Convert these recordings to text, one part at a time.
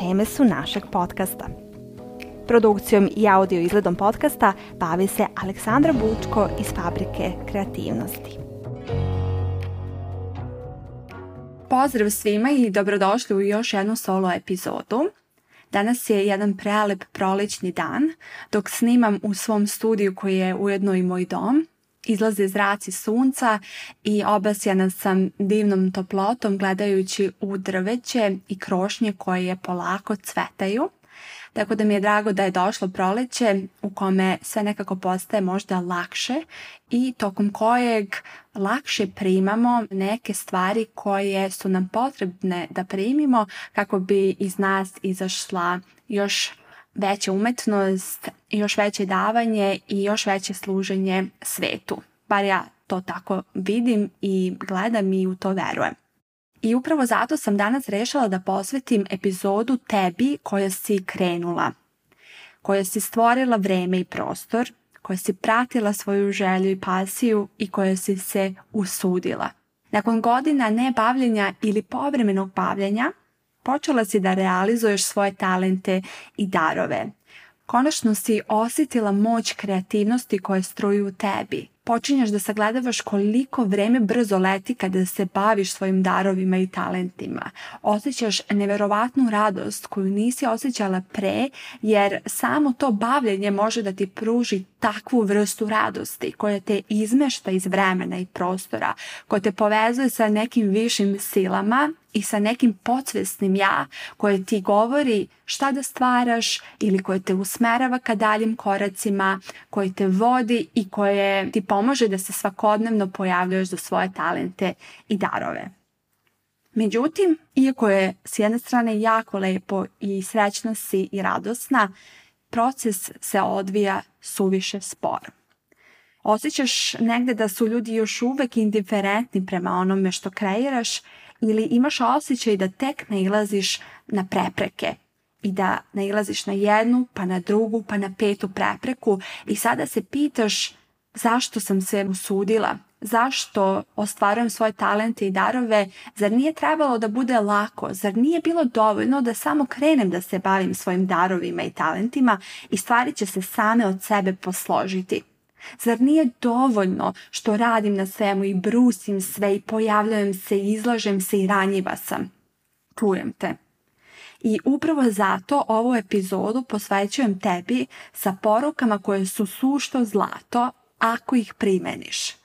teme su našeg podcasta. Produkcijom i audio izgledom podcasta bavi se Aleksandra Bučko iz Fabrike kreativnosti. Pozdrav svima i dobrodošli u još jednu solo epizodu. Danas je jedan prelep prolećni dan dok snimam u svom studiju koji je ujedno i moj dom izlaze zraci sunca i obasjena sam divnom toplotom gledajući u drveće i krošnje koje je polako cvetaju. Tako da mi je drago da je došlo proleće u kome sve nekako postaje možda lakše i tokom kojeg lakše primamo neke stvari koje su nam potrebne da primimo kako bi iz nas izašla još veća umetnost, još veće davanje i još veće služenje svetu. Bar ja to tako vidim i gledam i u to verujem. I upravo zato sam danas rešila da posvetim epizodu tebi koja si krenula, koja si stvorila vreme i prostor, koja si pratila svoju želju i pasiju i koja si se usudila. Nakon godina ne bavljenja ili povremenog bavljenja, počela si da realizuješ svoje talente i darove. Konačno si osjetila moć kreativnosti koja struju u tebi. Počinješ da sagledavaš koliko vreme brzo leti kada se baviš svojim darovima i talentima. Osjećaš neverovatnu radost koju nisi osjećala pre, jer samo to bavljenje može da ti pruži takvu vrstu radosti koja te izmešta iz vremena i prostora, koja te povezuje sa nekim višim silama i sa nekim podsvesnim ja koje ti govori šta da stvaraš ili koje te usmerava ka daljim koracima, koje te vodi i koje ti pomaže da se svakodnevno pojavljuješ za svoje talente i darove. Međutim, iako je s jedne strane jako lepo i srećna si i radosna, proces se odvija suviše spor. Osjećaš negde da su ljudi još uvek indiferentni prema onome što kreiraš ili imaš osjećaj da tek nailaziš na prepreke i da nailaziš na jednu, pa na drugu, pa na petu prepreku i sada se pitaš zašto sam se usudila, zašto ostvarujem svoje talente i darove, zar nije trebalo da bude lako, zar nije bilo dovoljno da samo krenem da se bavim svojim darovima i talentima i stvari će se same od sebe posložiti. Zar nije dovoljno što radim na svemu i brusim sve i pojavljujem se i izlažem se i ranjiva sam? Čujem te. I upravo zato ovu epizodu posvećujem tebi sa porukama koje su sušto zlato ako ih primeniš.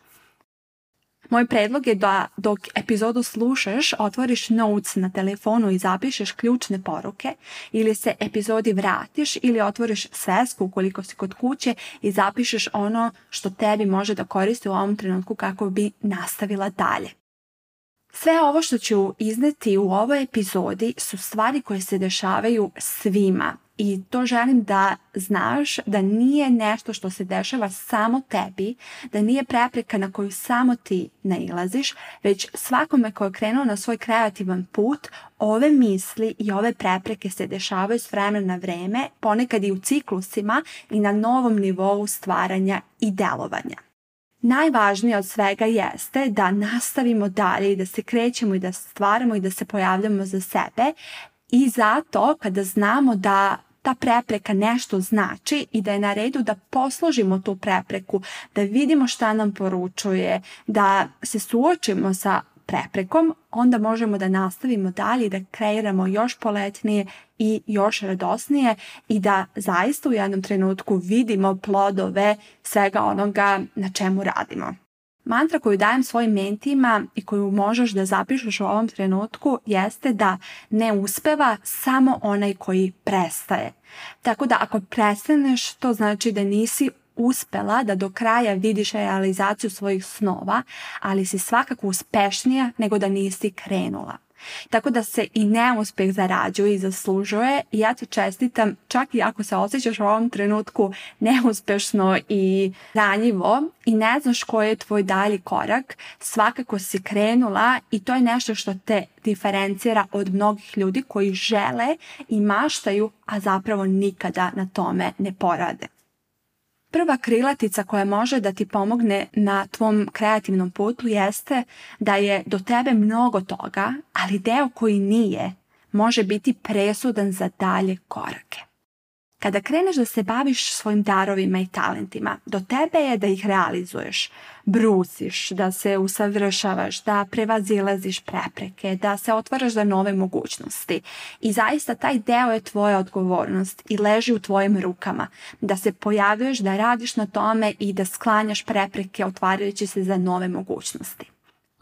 Moj predlog je da dok epizodu slušaš, otvoriš notes na telefonu i zapišeš ključne poruke ili se epizodi vratiš ili otvoriš svesku ukoliko si kod kuće i zapišeš ono što tebi može da koristi u ovom trenutku kako bi nastavila dalje. Sve ovo što ću izneti u ovoj epizodi su stvari koje se dešavaju svima i to želim da znaš da nije nešto što se dešava samo tebi, da nije prepreka na koju samo ti nailaziš, već svakome ko je krenuo na svoj kreativan put, ove misli i ove prepreke se dešavaju s vremena na vreme, ponekad i u ciklusima i na novom nivou stvaranja i delovanja. Najvažnije od svega jeste da nastavimo dalje i da se krećemo i da stvaramo i da se pojavljamo za sebe i zato kada znamo da ta prepreka nešto znači i da je na redu da posložimo tu prepreku, da vidimo šta nam poručuje, da se suočimo sa preprekom, onda možemo da nastavimo dalje i da kreiramo još poletnije i još radosnije i da zaista u jednom trenutku vidimo plodove svega onoga na čemu radimo. Mantra koju dajem svojim mentima i koju možeš da zapišeš u ovom trenutku jeste da ne uspeva samo onaj koji prestaje. Tako da ako prestaneš, to znači da nisi uspela da do kraja vidiš realizaciju svojih snova, ali si svakako uspešnija nego da nisi krenula. Tako da se i neuspjeh zarađuje i zaslužuje i ja ti čestitam čak i ako se osjećaš u ovom trenutku neuspješno i ranjivo i ne znaš koji je tvoj dalji korak, svakako si krenula i to je nešto što te diferencira od mnogih ljudi koji žele i maštaju, a zapravo nikada na tome ne porade prva krilatica koja može da ti pomogne na tvom kreativnom putu jeste da je do tebe mnogo toga, ali deo koji nije može biti presudan za dalje korake. Kada kreneš da se baviš svojim darovima i talentima, do tebe je da ih realizuješ, brusiš, da se usavršavaš, da prevazilaziš prepreke, da se otvaraš za nove mogućnosti. I zaista taj deo je tvoja odgovornost i leži u tvojim rukama, da se pojavljuješ, da radiš na tome i da sklanjaš prepreke otvarajući se za nove mogućnosti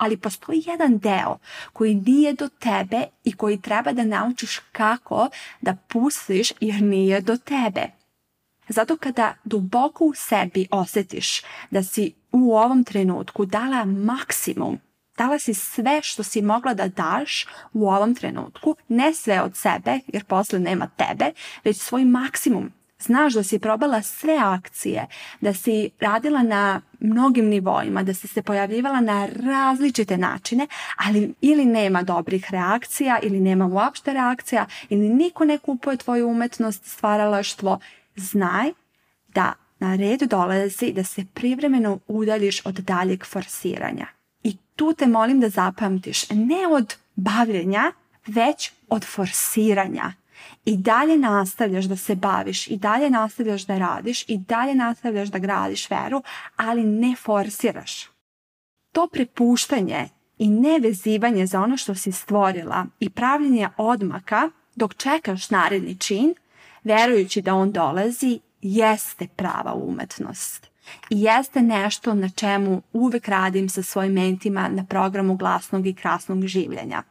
ali postoji jedan deo koji nije do tebe i koji treba da naučiš kako da pustiš jer nije do tebe. Zato kada duboko u sebi osjetiš da si u ovom trenutku dala maksimum, dala si sve što si mogla da daš u ovom trenutku, ne sve od sebe jer posle nema tebe, već svoj maksimum Znaš da si probala sve akcije, da si radila na mnogim nivoima, da si se pojavljivala na različite načine, ali ili nema dobrih reakcija, ili nema uopšte reakcija, ili niko ne kupuje tvoju umetnost, stvaralaštvo. Znaj da na redu dolazi da se privremeno udaljiš od daljeg forsiranja. I tu te molim da zapamtiš, ne od bavljenja, već od forsiranja i dalje nastavljaš da se baviš, i dalje nastavljaš da radiš, i dalje nastavljaš da gradiš veru, ali ne forsiraš. To prepuštanje i nevezivanje za ono što si stvorila i pravljenje odmaka dok čekaš naredni čin, verujući da on dolazi, jeste prava umetnost. I jeste nešto na čemu uvek radim sa svojim mentima na programu glasnog i krasnog življenja.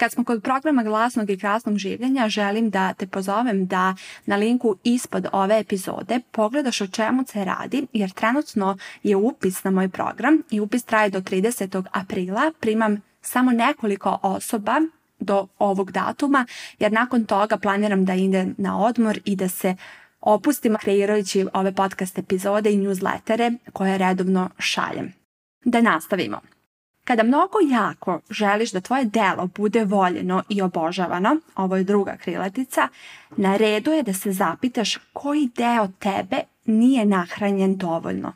Kad smo kod programa glasnog i krasnog življenja, želim da te pozovem da na linku ispod ove epizode pogledaš o čemu se radi, jer trenutno je upis na moj program i upis traje do 30. aprila. Primam samo nekoliko osoba do ovog datuma, jer nakon toga planiram da ide na odmor i da se opustim kreirajući ove podcast epizode i newslettere koje redovno šaljem. Da nastavimo. Kada mnogo jako želiš da tvoje delo bude voljeno i obožavano, ovo je druga krilatica, na redu je da se zapitaš koji deo tebe nije nahranjen dovoljno.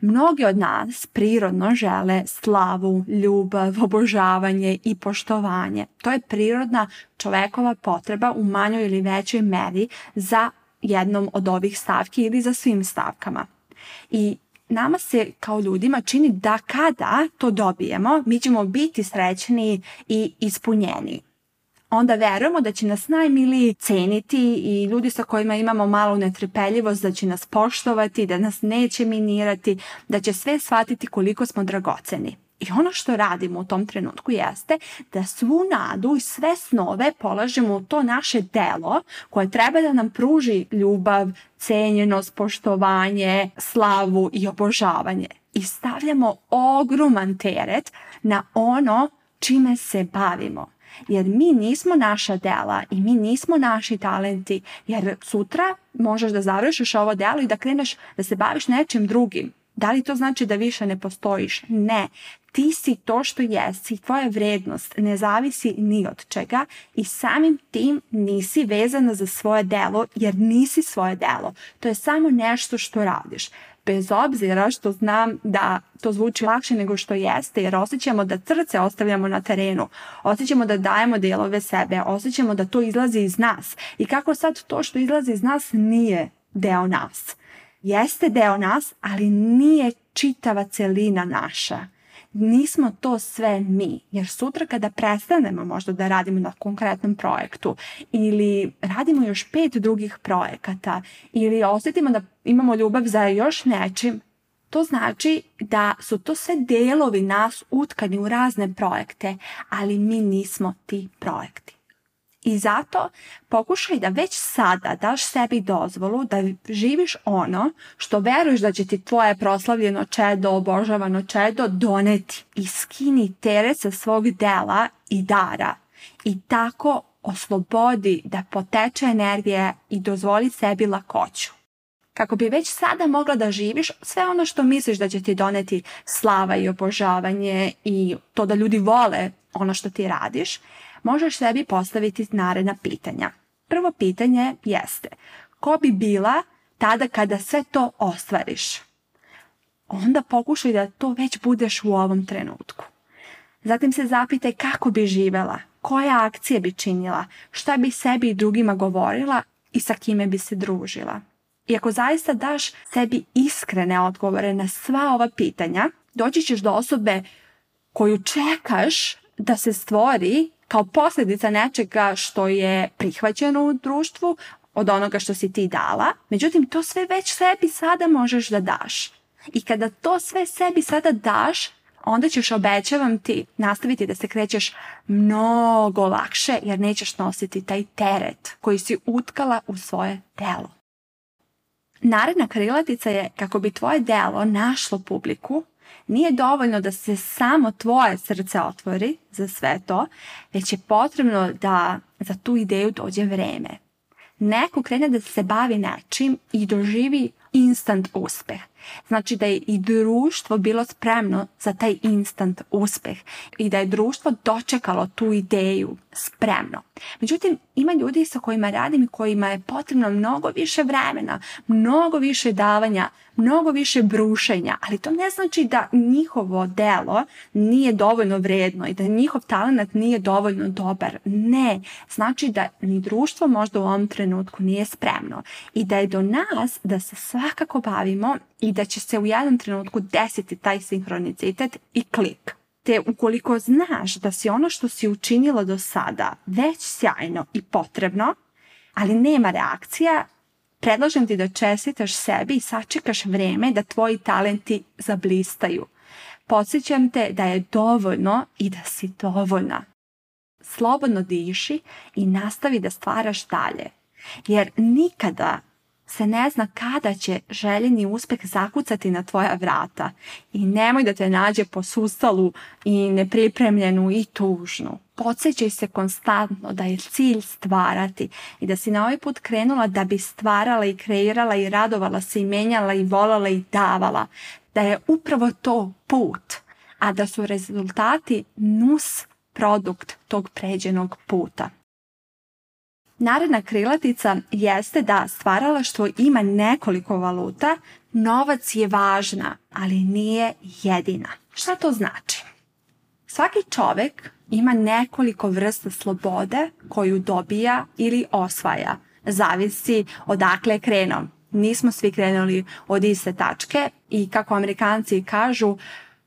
Mnogi od nas prirodno žele slavu, ljubav, obožavanje i poštovanje. To je prirodna čovekova potreba u manjoj ili većoj meri za jednom od ovih stavki ili za svim stavkama. I nama se kao ljudima čini da kada to dobijemo, mi ćemo biti srećni i ispunjeni. Onda verujemo da će nas najmiliji ceniti i ljudi sa kojima imamo malu netrpeljivost, da će nas poštovati, da nas neće minirati, da će sve shvatiti koliko smo dragoceni. I ono što radimo u tom trenutku jeste da svu nadu i sve snove polažemo u to naše delo koje treba da nam pruži ljubav, cenjenost, poštovanje, slavu i obožavanje. I stavljamo ogroman teret na ono čime se bavimo. Jer mi nismo naša dela i mi nismo naši talenti. Jer sutra možeš da završiš ovo delo i da kreneš da se baviš nečim drugim da li to znači da više ne postojiš? Ne. Ti si to što jesi, tvoja vrednost ne zavisi ni od čega i samim tim nisi vezana za svoje delo jer nisi svoje delo. To je samo nešto što radiš. Bez obzira što znam da to zvuči lakše nego što jeste jer osjećamo da crce ostavljamo na terenu, osjećamo da dajemo delove sebe, osjećamo da to izlazi iz nas i kako sad to što izlazi iz nas nije deo nas jeste deo nas, ali nije čitava celina naša. Nismo to sve mi, jer sutra kada prestanemo možda da radimo na konkretnom projektu ili radimo još pet drugih projekata ili osjetimo da imamo ljubav za još nečim, to znači da su to sve delovi nas utkani u razne projekte, ali mi nismo ti projekti. I zato pokušaj da već sada daš sebi dozvolu da živiš ono što veruješ da će ti tvoje proslavljeno čedo, obožavano čedo doneti i skini teret sa svog dela i dara. I tako oslobodi da poteče energija i dozvoli sebi lakoću. Kako bi već sada mogla da živiš sve ono što misliš da će ti doneti slava i obožavanje i to da ljudi vole ono što ti radiš, možeš sebi postaviti naredna pitanja. Prvo pitanje jeste, ko bi bila tada kada sve to ostvariš? Onda pokušaj da to već budeš u ovom trenutku. Zatim se zapitaj kako bi živela, koje akcije bi činila, šta bi sebi i drugima govorila i sa kime bi se družila. I ako zaista daš sebi iskrene odgovore na sva ova pitanja, doći ćeš do osobe koju čekaš da se stvori kao posljedica nečega što je prihvaćeno u društvu, od onoga što si ti dala, međutim to sve već sebi sada možeš da daš. I kada to sve sebi sada daš, onda ćeš, obećavam ti, nastaviti da se krećeš mnogo lakše jer nećeš nositi taj teret koji si utkala u svoje telo. Naredna krilatica je kako bi tvoje delo našlo publiku, nije dovoljno da se samo tvoje srce otvori za sve to, već je potrebno da za tu ideju dođe vreme. Neko krene da se bavi nečim i doživi instant uspeh. Znači da je i društvo bilo spremno za taj instant uspeh i da je društvo dočekalo tu ideju spremno. Međutim, ima ljudi sa kojima radim i kojima je potrebno mnogo više vremena, mnogo više davanja, mnogo više brušenja, ali to ne znači da njihovo delo nije dovoljno vredno i da njihov talent nije dovoljno dobar. Ne, znači da ni društvo možda u ovom trenutku nije spremno i da je do nas da se svakako bavimo i da će se u jednom trenutku desiti taj sinhronicitet i klik. Te ukoliko znaš da si ono što si učinila do sada već sjajno i potrebno, ali nema reakcija, Predlažem ti da čestitaš sebi i sačekaš vreme da tvoji talenti zablistaju. Podsjećam te da je dovoljno i da si dovoljna. Slobodno diši i nastavi da stvaraš dalje. Jer nikada se ne zna kada će željeni uspjeh zakucati na tvoja vrata i nemoj da te nađe posustalu i nepripremljenu i tužnu. Podsećaj se konstantno da je cilj stvarati i da si na ovaj put krenula da bi stvarala i kreirala i radovala se i menjala i volala i davala. Da je upravo to put, a da su rezultati nus produkt tog pređenog puta. Naredna krilatica jeste da stvaralaštvo ima nekoliko valuta, novac je važna, ali nije jedina. Šta to znači? Svaki čovek ima nekoliko vrsta slobode koju dobija ili osvaja. Zavisi odakle je krenuo. Nismo svi krenuli od iste tačke i kako Amerikanci kažu,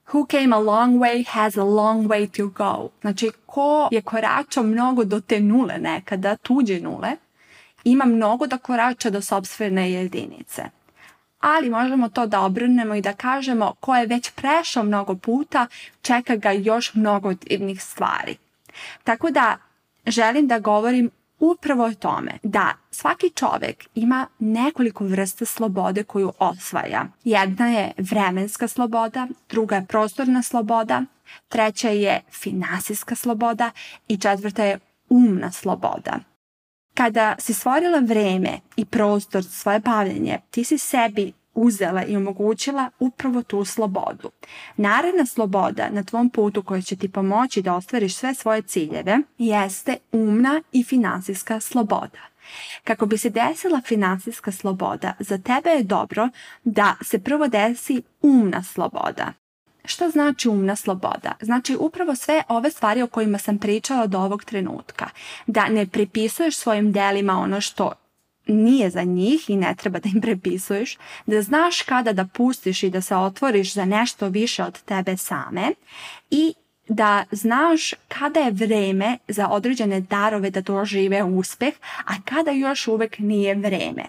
Who came a long way has a long way to go. Znači, ko je koračao mnogo do te nule nekada, tuđe nule, ima mnogo da korača do sobstvene jedinice. Ali možemo to da obrnemo i da kažemo ko je već prešao mnogo puta, čeka ga još mnogo divnih stvari. Tako da želim da govorim upravo o tome da svaki čovek ima nekoliko vrsta slobode koju osvaja. Jedna je vremenska sloboda, druga je prostorna sloboda, treća je finansijska sloboda i četvrta je umna sloboda. Kada si stvorila vreme i prostor za svoje bavljenje, ti si sebi uzela i omogućila upravo tu slobodu. Naredna sloboda na tvom putu koja će ti pomoći da ostvariš sve svoje ciljeve jeste umna i financijska sloboda. Kako bi se desila financijska sloboda, za tebe je dobro da se prvo desi umna sloboda. Što znači umna sloboda? Znači upravo sve ove stvari o kojima sam pričala do ovog trenutka. Da ne pripisuješ svojim delima ono što nije za njih i ne treba da im prepisuješ, da znaš kada da pustiš i da se otvoriš za nešto više od tebe same i da znaš kada je vreme za određene darove da dožive uspeh, a kada još uvek nije vreme.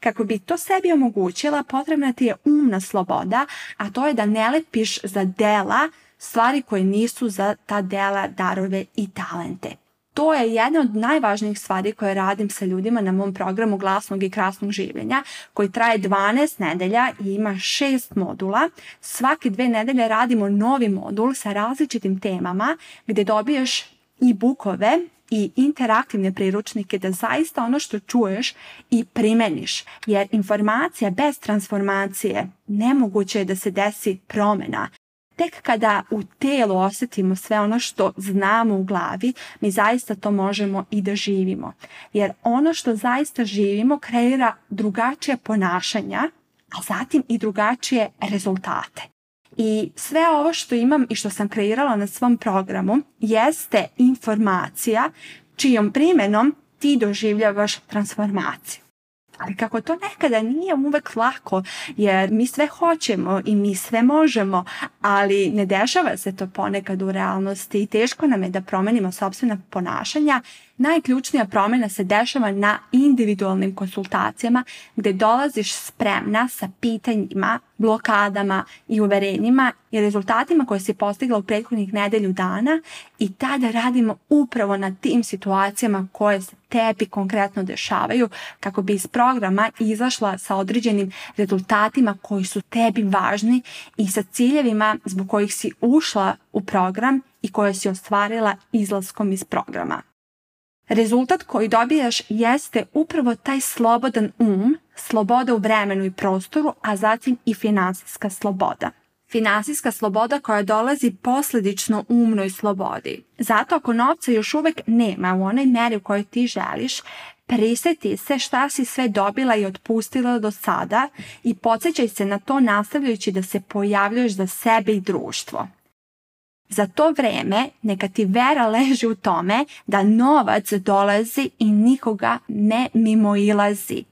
Kako bi to sebi omogućila, potrebna ti je umna sloboda, a to je da ne lepiš za dela stvari koje nisu za ta dela, darove i talente to je jedna od najvažnijih stvari koje radim sa ljudima na mom programu glasnog i krasnog življenja koji traje 12 nedelja i ima 6 modula. Svake dve nedelje radimo novi modul sa različitim temama gdje dobiješ i bukove i interaktivne priručnike da zaista ono što čuješ i primeniš. Jer informacija bez transformacije nemoguće je da se desi promjena tek kada u telu osjetimo sve ono što znamo u glavi, mi zaista to možemo i da živimo. Jer ono što zaista živimo kreira drugačije ponašanja, a zatim i drugačije rezultate. I sve ovo što imam i što sam kreirala na svom programu jeste informacija čijom primjenom ti doživljavaš transformaciju. Ali kako to nekada nije uvek lako, jer mi sve hoćemo i mi sve možemo, ali ne dešava se to ponekad u realnosti i teško nam je da promenimo sobstvena ponašanja Najključnija promjena se dešava na individualnim konsultacijama gdje dolaziš spremna sa pitanjima, blokadama i uverenjima i rezultatima koje si postigla u prethodnih nedelju dana i tada radimo upravo na tim situacijama koje se tebi konkretno dešavaju kako bi iz programa izašla sa određenim rezultatima koji su tebi važni i sa ciljevima zbog kojih si ušla u program i koje si ostvarila izlaskom iz programa. Rezultat koji dobijaš jeste upravo taj slobodan um, sloboda u vremenu i prostoru, a zatim i finansijska sloboda. Finansijska sloboda koja dolazi posljedično umnoj slobodi. Zato ako novca još uvek nema u onoj meri u kojoj ti želiš, prisjeti se šta si sve dobila i otpustila do sada i podsjećaj se na to nastavljajući da se pojavljuješ za sebe i društvo. Za to vrijeme neka ti vera leži u tome da novac dolazi i nikoga ne mimoilazi.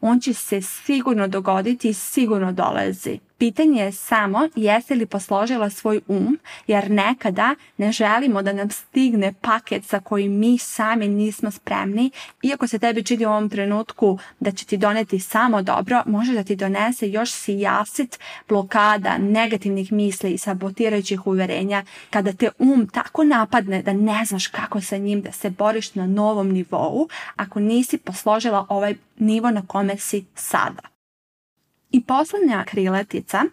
On će se sigurno dogoditi i sigurno dolazi. Pitanje je samo jeste li posložila svoj um, jer nekada ne želimo da nam stigne paket za koji mi sami nismo spremni. Iako se tebi čini u ovom trenutku da će ti doneti samo dobro, može da ti donese još sijasit blokada negativnih misli i sabotirajućih uvjerenja kada te um tako napadne da ne znaš kako sa njim da se boriš na novom nivou ako nisi posložila ovaj nivo na kome si sada. I posljednja krilatica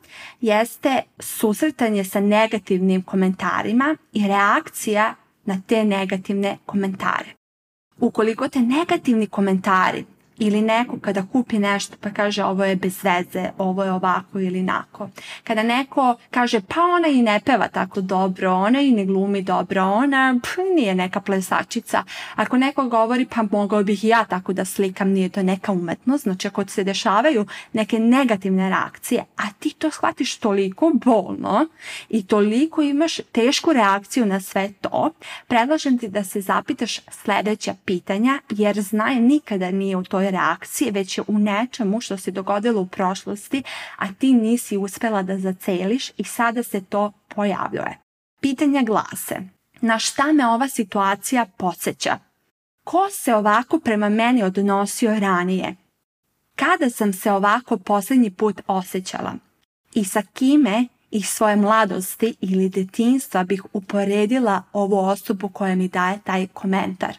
jeste susretanje sa negativnim komentarima i reakcija na te negativne komentare. Ukoliko te negativni komentari ili neko kada kupi nešto pa kaže ovo je bez veze, ovo je ovako ili nako. Kada neko kaže pa ona i ne peva tako dobro, ona i ne glumi dobro, ona nije neka plesačica. Ako neko govori pa mogao bih ja tako da slikam, nije to neka umetnost, znači ako se dešavaju neke negativne reakcije, a ti to shvatiš toliko bolno i toliko imaš tešku reakciju na sve to, predlažem ti da se zapitaš sljedeća pitanja jer znaj nikada nije u toj reakcije, već je u nečemu što se dogodilo u prošlosti, a ti nisi uspela da zaceliš i sada se to pojavljuje. Pitanje glase. Na šta me ova situacija podsjeća? Ko se ovako prema meni odnosio ranije? Kada sam se ovako posljednji put osjećala? I sa kime iz svoje mladosti ili detinstva bih uporedila ovu osobu koja mi daje taj komentar?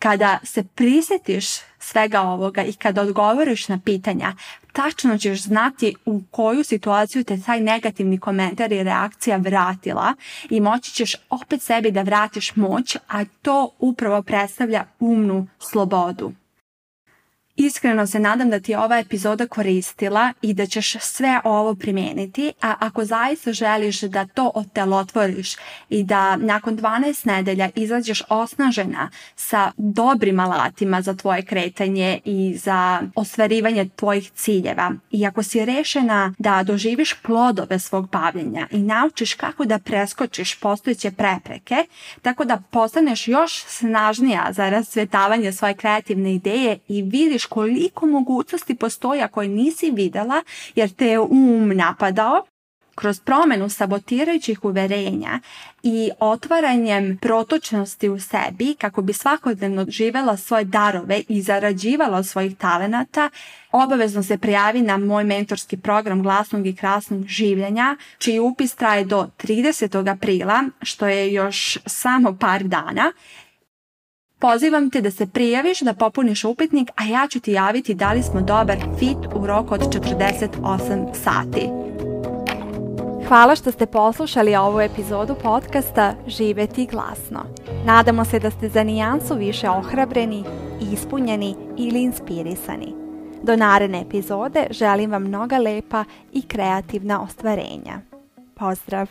Kada se prisjetiš svega ovoga i kada odgovoriš na pitanja, tačno ćeš znati u koju situaciju te taj negativni komentar i reakcija vratila i moći ćeš opet sebi da vratiš moć, a to upravo predstavlja umnu slobodu. Iskreno se nadam da ti je ova epizoda koristila i da ćeš sve ovo primijeniti, a ako zaista želiš da to otelotvoriš i da nakon 12 nedelja izađeš osnažena sa dobrim alatima za tvoje kretanje i za ostvarivanje tvojih ciljeva. I ako si rešena da doživiš plodove svog bavljenja i naučiš kako da preskočiš postojeće prepreke, tako da postaneš još snažnija za rasvjetavanje svoje kreativne ideje i vidiš koliko mogućnosti postoja koje nisi vidjela jer te je um napadao kroz promjenu sabotirajućih uverenja i otvaranjem protočnosti u sebi kako bi svakodnevno živjela svoje darove i zarađivala od svojih talenata, obavezno se prijavi na moj mentorski program glasnog i krasnog življenja, čiji upis traje do 30. aprila, što je još samo par dana. Pozivam te da se prijaviš, da popuniš upitnik, a ja ću ti javiti da li smo dobar fit u roku od 48 sati. Hvala što ste poslušali ovu epizodu podcasta Živeti glasno. Nadamo se da ste za nijansu više ohrabreni, ispunjeni ili inspirisani. Do naredne epizode želim vam mnoga lepa i kreativna ostvarenja. Pozdrav!